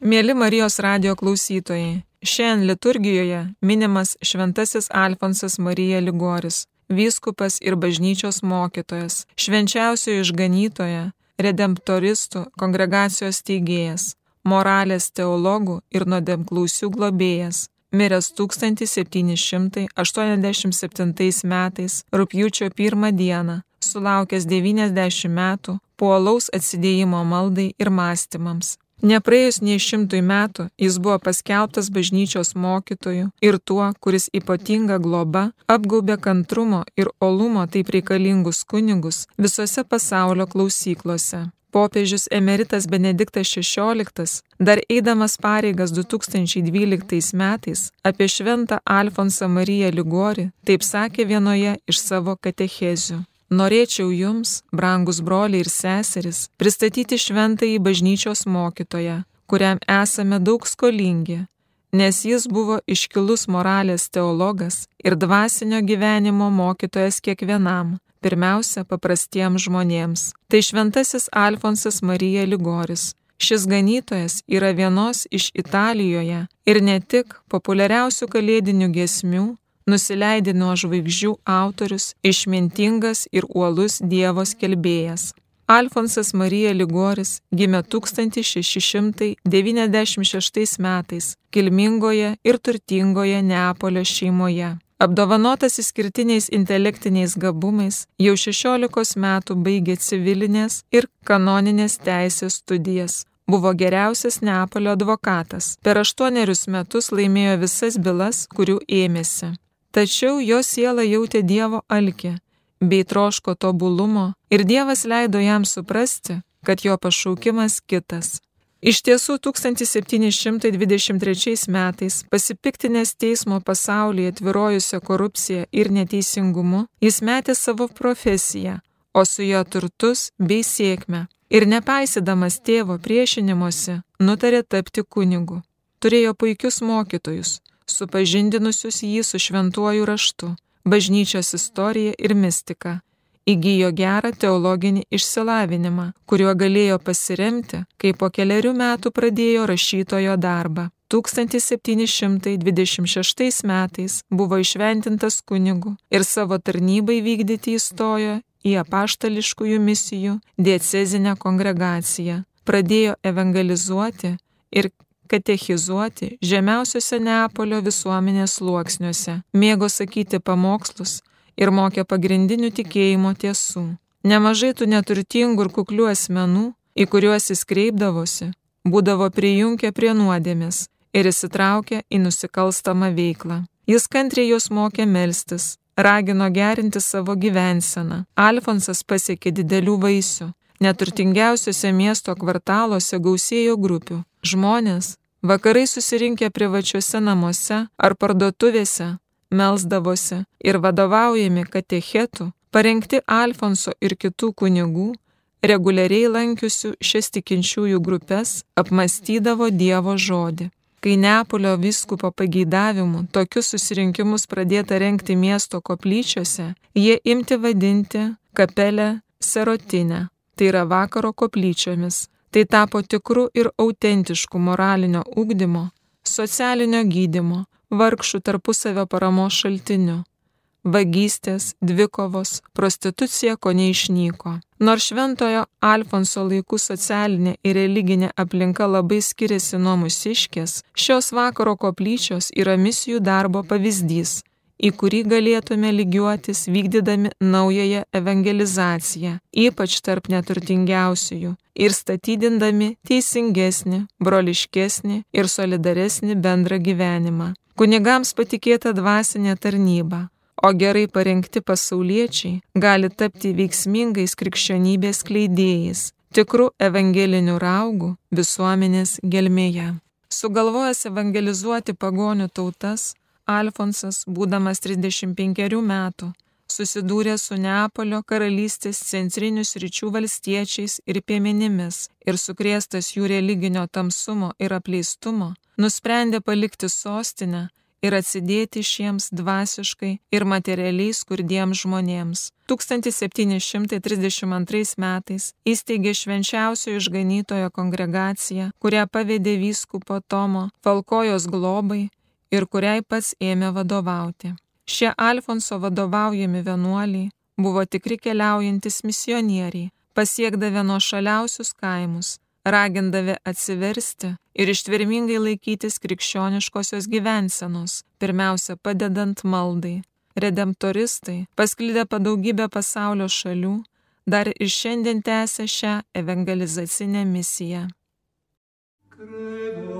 Mėly Marijos radio klausytojai, šiandien liturgijoje minimas Šventasis Alfonsas Marija Ligoris, vyskupas ir bažnyčios mokytojas, švenčiausiojo išganytoja, redemptoristų kongregacijos teigėjas, moralės teologų ir nuodėmklausių globėjas, miręs 1787 metais rūpjūčio 1 dieną, sulaukęs 90 metų, puolaus atsidėjimo maldai ir mąstymams. Nepraėjus nei šimtui metų jis buvo paskelbtas bažnyčios mokytoju ir tuo, kuris ypatinga globa apgaubė kantrumo ir olumo taip reikalingus kunigus visose pasaulio klausyklose. Popiežius emeritas Benediktas XVI, dar eidamas pareigas 2012 metais apie šventą Alfonsą Mariją Ligorį, taip sakė vienoje iš savo katechezių. Norėčiau jums, brangus broliai ir seseris, pristatyti šventąjį bažnyčios mokytoją, kuriam esame daug skolingi, nes jis buvo iškilus moralės teologas ir dvasinio gyvenimo mokytojas kiekvienam, pirmiausia, paprastiems žmonėms. Tai šventasis Alfonsas Marija Ligoris. Šis ganytojas yra vienos iš Italijoje ir ne tik populiariausių kalėdinių gesmių, nusileidė nuo žvaigždžių autorius, išmintingas ir uolus Dievo skelbėjas. Alfonsas Marija Ligoris gimė 1696 metais kilmingoje ir turtingoje Neapolio šeimoje. Apdovanotas išskirtiniais intelektiniais gabumais, jau 16 metų baigė civilinės ir kanoninės teisės studijas. Buvo geriausias Neapolio advokatas. Per aštuonerius metus laimėjo visas bylas, kurių ėmėsi. Tačiau jo siela jautė Dievo alkį bei troško tobulumo ir Dievas leido jam suprasti, kad jo pašaukimas kitas. Iš tiesų 1723 metais pasipiktinės teismo pasaulyje tvirojusią korupciją ir neteisingumu, jis metė savo profesiją, o su jo turtus bei sėkmę ir nepaisydamas tėvo priešinimuose nutarė tapti kunigu. Turėjo puikius mokytojus, supažindinusius jį su šventuoju raštu, bažnyčios istorija ir mistika. Įgyjo gerą teologinį išsilavinimą, kuriuo galėjo pasiremti, kai po keliarių metų pradėjo rašytojo darbą. 1726 metais buvo išventintas kunigu ir savo tarnybai vykdyti įstojo į apaštališkųjų misijų diecezinę kongregaciją, pradėjo evangelizuoti ir katechizuoti žemiausiuose Neapolio visuomenės sluoksniuose, mėgo sakyti pamokslus ir mokė pagrindinių tikėjimo tiesų. Nemažai tų neturtingų ir kuklių asmenų, į kuriuos jis kreipdavosi, būdavo prijungę prie nuodėmės ir įsitraukę į nusikalstamą veiklą. Jis kantriai juos mokė melstis, ragino gerinti savo gyvenseną. Alfonsas pasiekė didelių vaisių. Neturtingiausiuose miesto kvartaluose gausėjo grupių. Žmonės, Vakarai susirinkę privačiuose namuose ar parduotuvėse, melsdavosi ir vadovaujami katechetų, parengti Alfonso ir kitų kunigų, reguliariai lankiusių šias tikinčiųjų grupės, apmastydavo Dievo žodį. Kai Neapolio viskupo pageidavimu tokius susirinkimus pradėta renkti miesto koplyčiose, jie imti vadinti kapelę serotinę, tai yra vakaro koplyčiomis, Tai tapo tikru ir autentišku moralinio ugdymo, socialinio gydimo, vargšų tarpusavio paramos šaltiniu. Vagystės, dvikovos, prostitucija ko neišnyko. Nors šventojo Alfonso laikų socialinė ir religinė aplinka labai skiriasi nuo musiškės, šios vakaro koplyčios yra misijų darbo pavyzdys į kurį galėtume lygiuotis vykdydami naująją evangelizaciją, ypač tarp neturtingiausiųjų, ir statydindami teisingesnį, broliškesnį ir solidaresnį bendrą gyvenimą. Kunigams patikėta dvasinė tarnyba, o gerai parengti pasauliečiai gali tapti veiksmingais krikščionybės kleidėjais, tikrų evangelinių raugų visuomenės gelmėje. Sugalvojęs evangelizuoti pagonių tautas, Alfonsas, būdamas 35 metų, susidūrė su Neapolio karalystės centrinius ryčių valstiečiais ir piemenimis ir sukrėstas jų religinio tamsumo ir apleistumo, nusprendė palikti sostinę ir atsidėti šiems dvasiškai ir materialiai skurdiems žmonėms. 1732 metais įsteigė švenčiausio išganytojo kongregaciją, kurią pavedė vyskupo Tomo Falkojos globai ir kuriai pats ėmė vadovauti. Šie Alfonso vadovaujami vienuoliai buvo tikri keliaujantis misionieriai, pasiekdavę nuo šaliausius kaimus, ragindavę atsiversti ir ištvermingai laikytis krikščioniškosios gyvensenos, pirmiausia padedant maldai. Redemptoristai, pasklydę po daugybę pasaulio šalių, dar ir šiandien tęsia šią evangelizacinę misiją. Credo.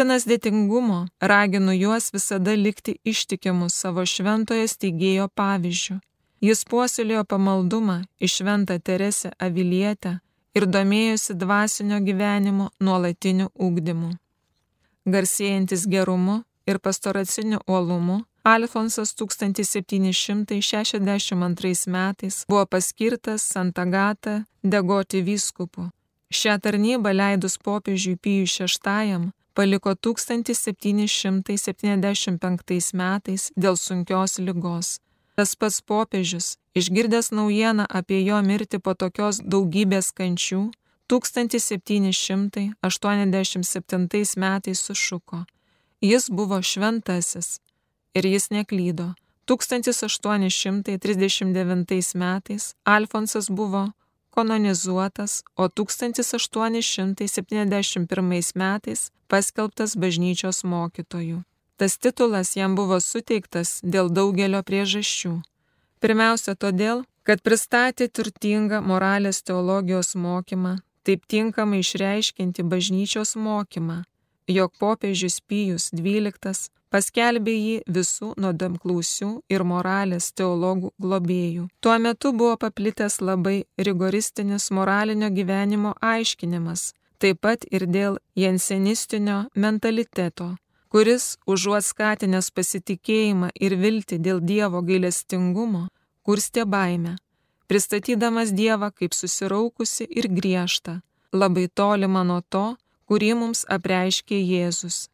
Kupinas dėtingumo, raginu juos visada likti ištikimus savo šventoje steigėjo pavyzdžių. Jis puoselėjo pamaldumą į šventą Teresę Avilietę ir domėjosi dvasinio gyvenimo nuolatiniu ūkdymu. Garsėjantis gerumu ir pastoraciniu uolumu, Alfonsas 1762 metais buvo paskirtas Santagata degoti vyskupu. Šią tarnybą leidus popiežiui Pijui VI paliko 1775 metais dėl sunkios lygos. Tas pats popiežius, išgirdęs naujieną apie jo mirtį po tokios daugybės kančių, 1787 metais sušuko. Jis buvo šventasis ir jis neklydo. 1839 metais Alfonsas buvo kanonizuotas, o 1871 metais paskelbtas bažnyčios mokytoju. Tas titulas jam buvo suteiktas dėl daugelio priežasčių. Pirmiausia todėl, kad pristatė turtingą moralės teologijos mokymą, taip tinkamai išreiškinti bažnyčios mokymą, jog popiežius Pijus XII paskelbė jį visų nuodamklausių ir moralės teologų globėjų. Tuo metu buvo paplitęs labai rigoristinis moralinio gyvenimo aiškinimas, taip pat ir dėl jensenistinio mentaliteto, kuris užuot skatinęs pasitikėjimą ir viltį dėl Dievo gailestingumo, kurstė baimę, pristatydamas Dievą kaip susiraukusi ir griežtą, labai tolimą nuo to, kurį mums apreiškė Jėzus.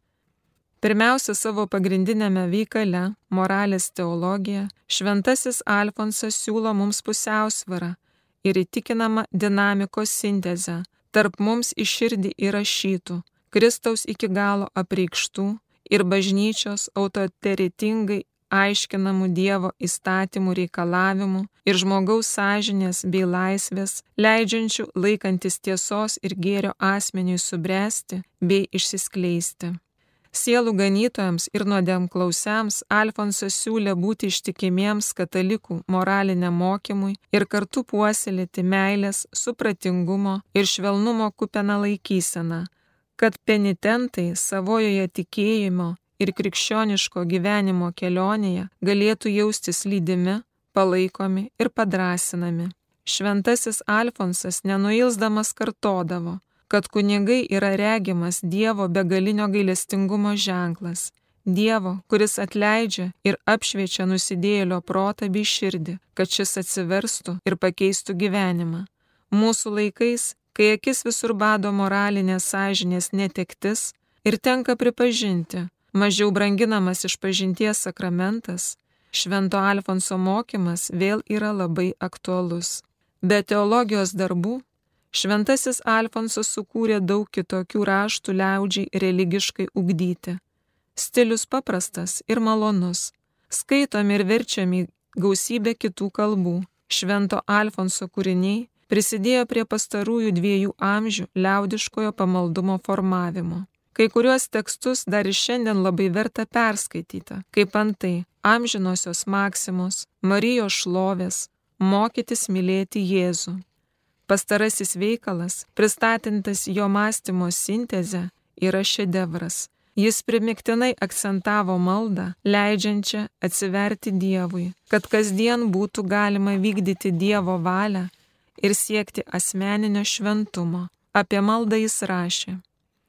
Pirmiausia, savo pagrindinėme veikale - moralės teologija, šventasis Alfonsas siūlo mums pusiausvarą ir įtikinamą dinamikos sintezę tarp mums į širdį įrašytų, Kristaus iki galo apreikštų ir bažnyčios autoritingai aiškinamų Dievo įstatymų reikalavimų ir žmogaus sąžinės bei laisvės, leidžiančių laikantis tiesos ir gėrio asmeniui subręsti bei išsiskleisti. Sielų ganytojams ir nuodėmklausiams Alfonsas siūlė būti ištikimiems katalikų moraliniam mokymui ir kartu puoselėti meilės, supratingumo ir švelnumo kupeną laikyseną, kad penitentai savojoje tikėjimo ir krikščioniško gyvenimo kelionėje galėtų jaustis lydimi, palaikomi ir padrasinami. Šventasis Alfonsas nenuilsdamas kartodavo, kad kunigai yra regimas Dievo begalinio gailestingumo ženklas. Dievo, kuris atleidžia ir apšviečia nusidėjėlio protą bei širdį, kad šis atsiverstų ir pakeistų gyvenimą. Mūsų laikais, kai akis visur bado moralinės sąžinės netektis ir tenka pripažinti, mažiau branginamas išpažinties sakramentas, Švento Alfonso mokymas vėl yra labai aktualus. Be teologijos darbų Šventasis Alfonsas sukūrė daug kitokių raštų liaudžiai religiškai ugdyti. Stilius paprastas ir malonus, skaitomi ir verčiami gausybė kitų kalbų. Švento Alfonso kūriniai prisidėjo prie pastarųjų dviejų amžių liaudiškojo pamaldumo formavimo. Kai kuriuos tekstus dar ir šiandien labai verta perskaityti, kaip antai amžinosios maksimos, Marijos šlovės, mokytis mylėti Jėzų. Pastarasis veikalas, pristatintas jo mąstymo sintezę, yra šedevras. Jis primiktinai akcentavo maldą, leidžiančią atsiverti Dievui, kad kasdien būtų galima vykdyti Dievo valią ir siekti asmeninio šventumo. Apie maldą jis rašė.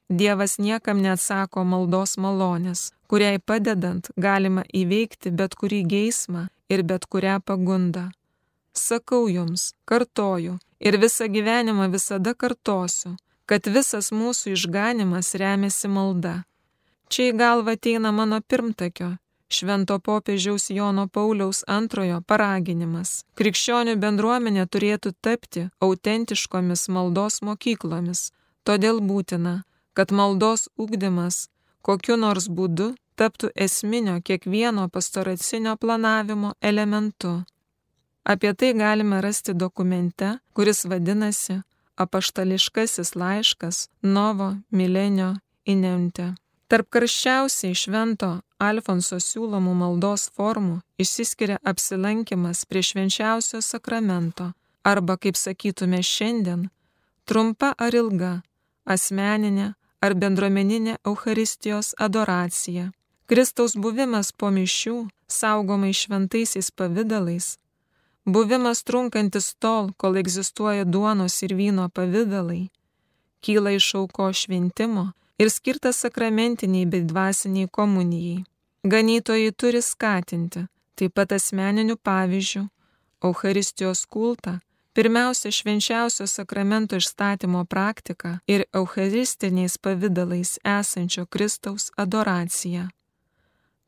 Dievas niekam neatsako maldos malonės, kuriai padedant galima įveikti bet kurį geismą ir bet kurią pagundą. Sakau jums, kartoju, ir visą gyvenimą visada kartosiu, kad visas mūsų išganimas remiasi malda. Čia į galvą ateina mano pirmtakio, švento popiežiaus Jono Pauliaus antrojo paraginimas. Krikščionių bendruomenė turėtų tapti autentiškomis maldos mokyklomis, todėl būtina, kad maldos ugdymas kokiu nors būdu taptų esminio kiekvieno pastoracinio planavimo elementu. Apie tai galime rasti dokumente, kuris vadinasi apaštališkasis laiškas Novo Milenio Inente. Tarp karščiausiai švento Alfonso siūlomų maldos formų išsiskiria apsilankimas prie švenčiausio sakramento arba, kaip sakytume šiandien, trumpa ar ilga, asmeninė ar bendruomeninė Euharistijos adoracija. Kristaus buvimas po mišių, saugomai šventaisiais pavydalais, buvimas trunkantis tol, kol egzistuoja duonos ir vyno pavydalai, kyla iš auko šventimo ir skirtas sakramentiniai bei dvasiniai komunijai. Ganytojai turi skatinti, taip pat asmeniniu pavyzdžiu, Euharistijos kultą, pirmiausia švenčiausio sakramento išstatymo praktika ir eucharistiniais pavydalais esančio Kristaus adoracija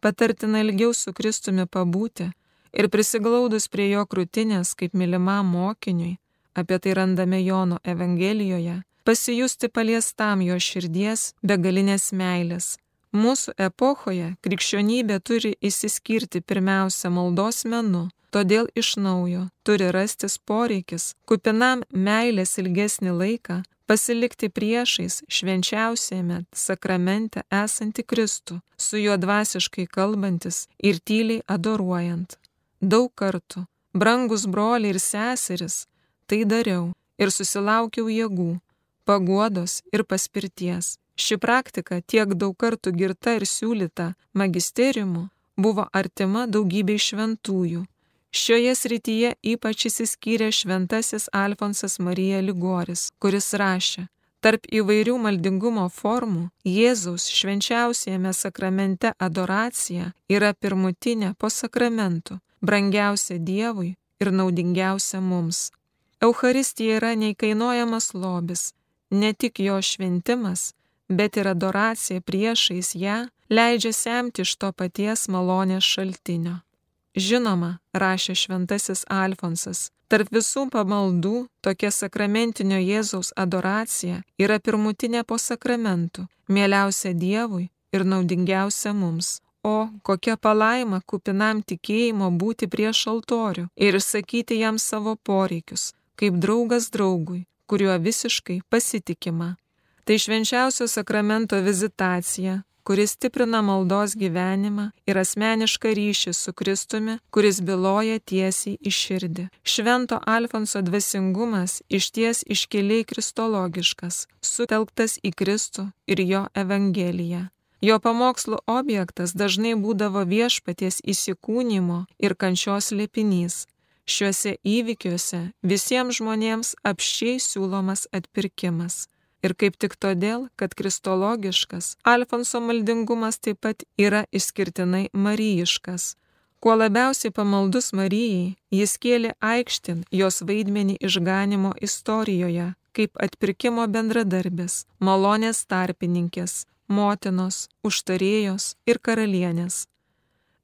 patartina ilgiau su Kristumi pabūti ir prisiglaudus prie jo krūtinės kaip mylimam mokiniui, apie tai randame Jono Evangelijoje, pasijusti paliestam jo širdies begalinės meilės. Mūsų epochoje krikščionybė turi įsiskirti pirmiausia maldos menu, todėl iš naujo turi rastis poreikis kupinam meilės ilgesnį laiką pasilikti priešais švenčiausiame sakramente esantį Kristų, su juo dvasiškai kalbantis ir tyliai adoruojant. Daug kartų, brangus broliai ir seseris, tai dariau ir susilaukiau jėgų, paguodos ir paspirties. Ši praktika tiek daug kartų girta ir siūlyta magisteriumu buvo artima daugybei šventųjų, Šioje srityje ypač įsiskyrė šventasis Alfonsas Marija Ligoris, kuris rašė, tarp įvairių maldingumo formų Jėzaus švenčiausiame sakramente adoracija yra pirmutinė po sakramentų, brangiausia Dievui ir naudingiausia mums. Eucharistija yra neįkainojamas lobis, ne tik jo šventimas, bet ir adoracija priešais ją leidžia semti iš to paties malonės šaltinio. Žinoma, rašė šventasis Alfonsas, tarp visų pamaldų tokia sakramentinio Jėzaus adoracija yra pirmutinė po sakramentų, mieliausia Dievui ir naudingiausia mums. O kokia palaima kupinam tikėjimo būti prieš altorių ir išsakyti jam savo poreikius, kaip draugas draugui, kuriuo visiškai pasitikima. Tai švenčiausio sakramento vizitacija, kuris stiprina maldos gyvenimą ir asmenišką ryšį su Kristumi, kuris byloja tiesiai į širdį. Švento Alfonso dvasingumas išties iškeliai kristologiškas, sutelktas į Kristų ir jo Evangeliją. Jo pamokslų objektas dažnai būdavo viešpaties įsikūnymo ir kančios lėpinys. Šiuose įvykiuose visiems žmonėms apščiai siūlomas atpirkimas ir kaip tik todėl, kad kristologiškas Alfonso maldingumas taip pat yra išskirtinai marijiškas. Kuo labiausiai pamaldus Marijai, jis kėlė aikštin jos vaidmenį išganimo istorijoje, kaip atpirkimo bendradarbės, malonės tarpininkės, motinos, užtarėjos ir karalienės.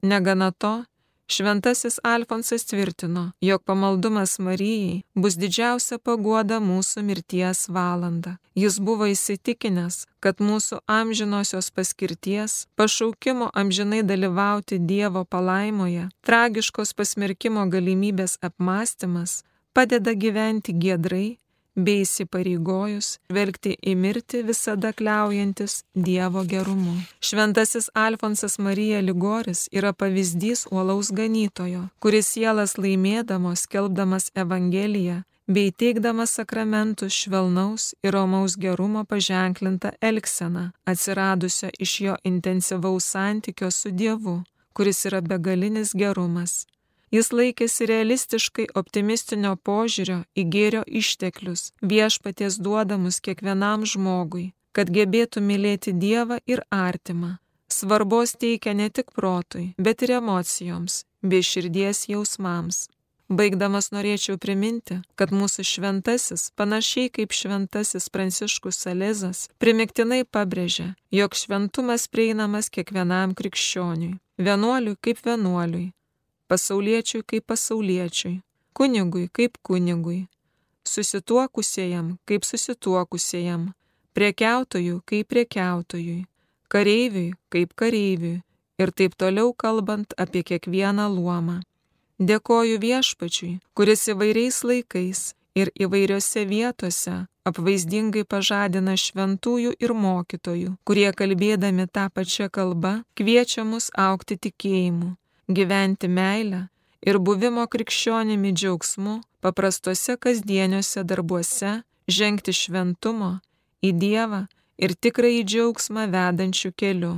Negana to, Šventasis Alfonsas tvirtino, jog pamaldumas Marijai bus didžiausia paguoda mūsų mirties valanda. Jis buvo įsitikinęs, kad mūsų amžinosios paskirties, pašaukimo amžinai dalyvauti Dievo palaimoje, tragiškos pasmerkimo galimybės apmąstymas padeda gyventi giedrai bei įsipareigojus žvelgti į mirtį visada kliaujantis Dievo gerumu. Šventasis Alfonsas Marija Ligoris yra pavyzdys uolaus ganytojo, kuris sielas laimėdamos, skelbdamas Evangeliją bei teikdamas sakramentus švelnaus ir romaus gerumo paženklintą elkseną, atsiradusią iš jo intensyvaus santykio su Dievu, kuris yra begalinis gerumas. Jis laikėsi realistiškai optimistinio požiūrio į gėrio išteklius, viešpaties duodamus kiekvienam žmogui, kad gebėtų mylėti Dievą ir artimą. Svarbos teikia ne tik protui, bet ir emocijoms bei širdies jausmams. Baigdamas norėčiau priminti, kad mūsų šventasis, panašiai kaip šventasis Pranciškus Salezas, primiktinai pabrėžia, jog šventumas prieinamas kiekvienam krikščioniui, vienuoliui kaip vienuoliui, pasauliečiui kaip pasauliečiui, kunigui kaip kunigui, susituokusiejam kaip susituokusiejam, priekiautojui kaip priekiautojui, kareiviui kaip kareiviui ir taip toliau kalbant apie kiekvieną luomą. Dėkoju viešpačiui, kuris įvairiais laikais ir įvairiose vietose apvaizdingai pažadina šventųjų ir mokytojų, kurie kalbėdami tą pačią kalbą kviečia mus aukti tikėjimu, gyventi meilę ir buvimo krikščionimi džiaugsmu paprastuose kasdieniuose darbuose, žengti šventumo į Dievą ir tikrąjį džiaugsmą vedančių keliu.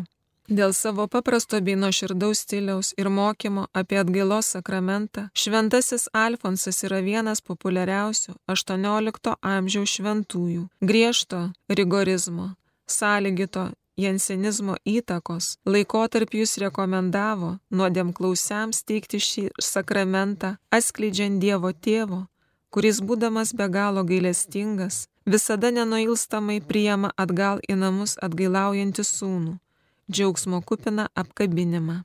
Dėl savo paprasto bei nuoširdaus stiliaus ir mokymo apie atgailos sakramentą, šventasis Alfonsas yra vienas populiariausių XVIII amžiaus šventųjų - griežto rigorizmo, sąlygito jensenizmo įtakos laikotarp jūs rekomendavo nuodėm klausiams teikti šį sakramentą, atskleidžiant Dievo tėvo, kuris būdamas be galo gailestingas, visada nenuilstamai priema atgal į namus atgailaujantį sūnų džiaugsmo kupiną apkabinimą.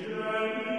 Amen.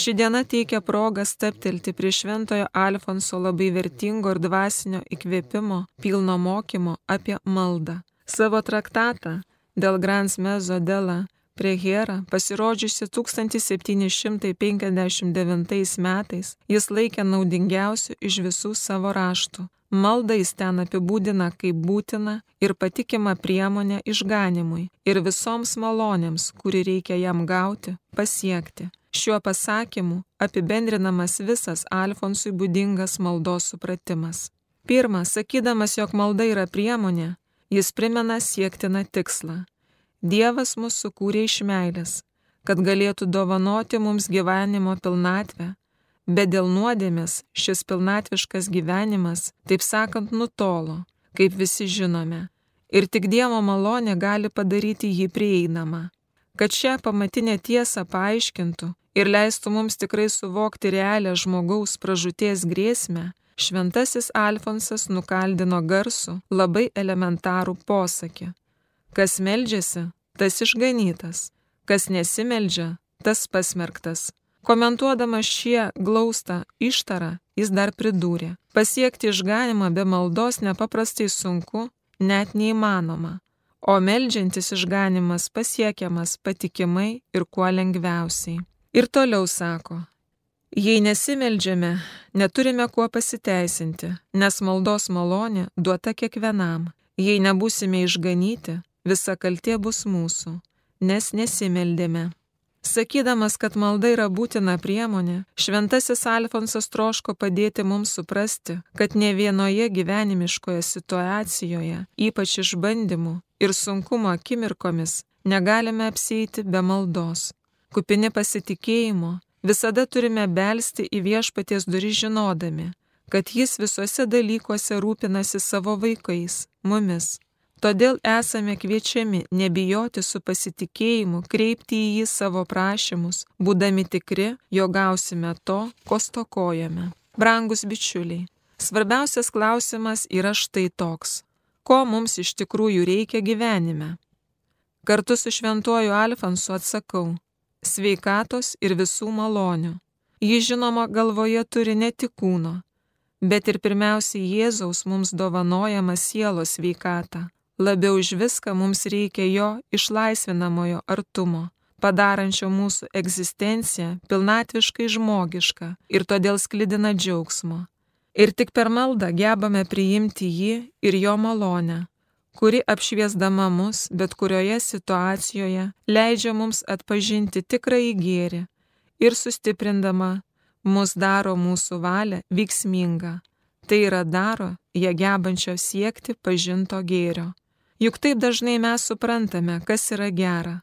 Ši diena teikia progą steptelti prie šventojo Alfonso labai vertingo ir dvasinio įkvėpimo, pilno mokymo apie maldą. Savo traktatą dėl Grans Mezo Dela prie Hera, pasirodžiusi 1759 metais, jis laikė naudingiausiu iš visų savo raštų. Maldą jis ten apibūdina kaip būtina ir patikima priemonė išganimui ir visoms malonėms, kuri reikia jam gauti, pasiekti. Šiuo pasakymu apibendrinamas visas Alfonsui būdingas maldos supratimas. Pirma, sakydamas, jog malda yra priemonė, jis primena siektiną tikslą. Dievas mus sukūrė iš meilės, kad galėtų dovanoti mums gyvenimo pilnatvę, bet dėl nuodėmės šis pilnatviškas gyvenimas, taip sakant, nutolo, kaip visi žinome, ir tik Dievo malonė gali padaryti jį prieinamą. Kad šią pamatinę tiesą paaiškintų, ir leistų mums tikrai suvokti realią žmogaus pražūties grėsmę, šventasis Alfonsas nukaldino garsų labai elementarų posakį. Kas meldžiasi, tas išganytas, kas nesimeldžia, tas pasmerktas. Komentuodamas šie glaustą ištarą, jis dar pridūrė, pasiekti išganimą be maldos nepaprastai sunku, net neįmanoma, o meldžiantis išganimas pasiekiamas patikimai ir kuo lengviausiai. Ir toliau sako, jei nesimeldžiame, neturime kuo pasiteisinti, nes maldos malonė duota kiekvienam. Jei nebūsime išganyti, visa kaltė bus mūsų, nes nesimeldėme. Sakydamas, kad malda yra būtina priemonė, šventasis Alfonsas troško padėti mums suprasti, kad ne vienoje gyvenimiškoje situacijoje, ypač išbandymų, ir sunkumo akimirkomis negalime apsėti be maldos. Kupini pasitikėjimo visada turime belsti į viešpaties duris žinodami, kad jis visuose dalykuose rūpinasi savo vaikais, mumis. Todėl esame kviečiami nebijoti su pasitikėjimu kreipti į jį savo prašymus, būdami tikri, jo gausime to, ko stokojame. Brangus bičiuliai, svarbiausias klausimas yra štai toks. Ko mums iš tikrųjų reikia gyvenime? Kartu su šventuoju Alfansu atsakau - sveikatos ir visų malonių. Ji žinoma galvoje turi ne tik kūno, bet ir pirmiausiai Jėzaus mums dovanojama sielos sveikata. Labiau už viską mums reikia jo išlaisvinamojo artumo, padarančio mūsų egzistenciją pilnatviškai žmogišką ir todėl sklidina džiaugsmo. Ir tik per maldą gebame priimti jį ir jo malonę, kuri apšviesdama mus bet kurioje situacijoje leidžia mums atpažinti tikrąjį gėrį ir sustiprindama mus daro mūsų valią veiksmingą. Tai yra daro ją gebančio siekti pažinto gėrio. Juk taip dažnai mes suprantame, kas yra gera,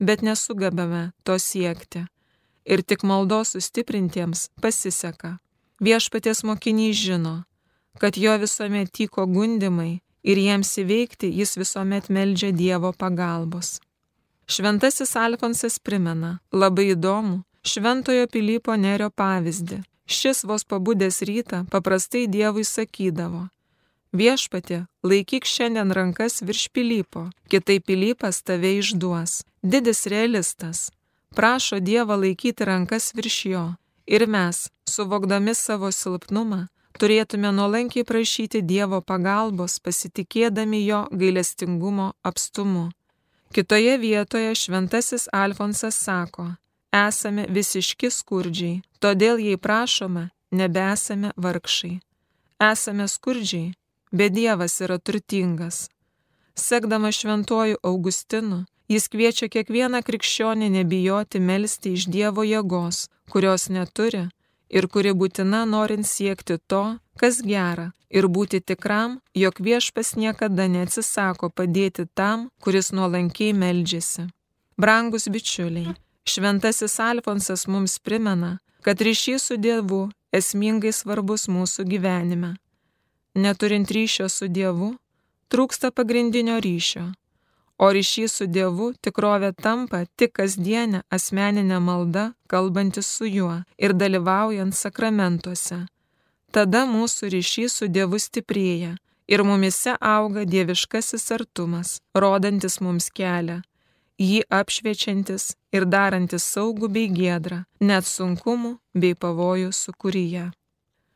bet nesugebame to siekti. Ir tik maldos sustiprintiems pasiseka. Viešpaties mokiniai žino, kad jo visuomet tyko gundimai ir jiems įveikti jis visuomet meldžia Dievo pagalbos. Šventasis Alfonsas primena labai įdomu, Šventojo Pilypo Nerio pavyzdį. Šis vos pabudęs rytą paprastai Dievui sakydavo, viešpatė, laikyk šiandien rankas virš Pilypo, kitaip Pilypas tave išduos. Didis realistas, prašo Dievą laikyti rankas virš jo. Ir mes, suvokdami savo silpnumą, turėtume nuolankiai prašyti Dievo pagalbos, pasitikėdami jo gailestingumo apstumu. Kitoje vietoje šventasis Alfonsas sako, esame visiški skurdžiai, todėl jei prašome, nebesame vargšai. Esame skurdžiai, bet Dievas yra turtingas. Sekdama šventuoju Augustinu, jis kviečia kiekvieną krikščionį nebijoti melstį iš Dievo jėgos, kurios neturi ir kuri būtina norint siekti to, kas gera, ir būti tikram, jog viešpas niekada neatsisako padėti tam, kuris nuolankiai meldžiasi. Brangus bičiuliai, Šventasis Alfonsas mums primena, kad ryšys su Dievu esmingai svarbus mūsų gyvenime. Neturint ryšio su Dievu, trūksta pagrindinio ryšio, o ryšys su Dievu tikrovė tampa tik kasdienę asmeninę maldą, kalbantis su juo ir dalyvaujant sakramentuose. Tada mūsų ryšys su Dievu stiprėja ir mumise auga dieviškasis artumas, rodantis mums kelią jį apšviečiantis ir darantis saugų bei gedrą, net sunkumų bei pavojų sukūryje.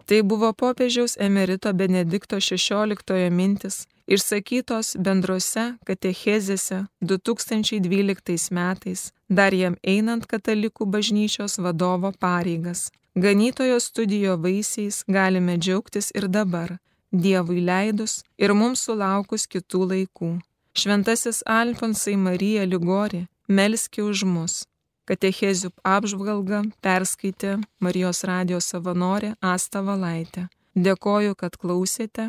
Tai buvo popiežiaus emerito Benedikto XVI mintis išsakytos bendrose katechezėse 2012 metais, dar jam einant katalikų bažnyčios vadovo pareigas. Ganytojo studijo vaisiais galime džiaugtis ir dabar, Dievui leidus ir mums sulaukus kitų laikų. Šventasis Alfonsai Marija Ligori melski už mus. Katechezių apžvalgą perskaitė Marijos radijos savanorė Asta Valaitė. Dėkoju, kad klausėte,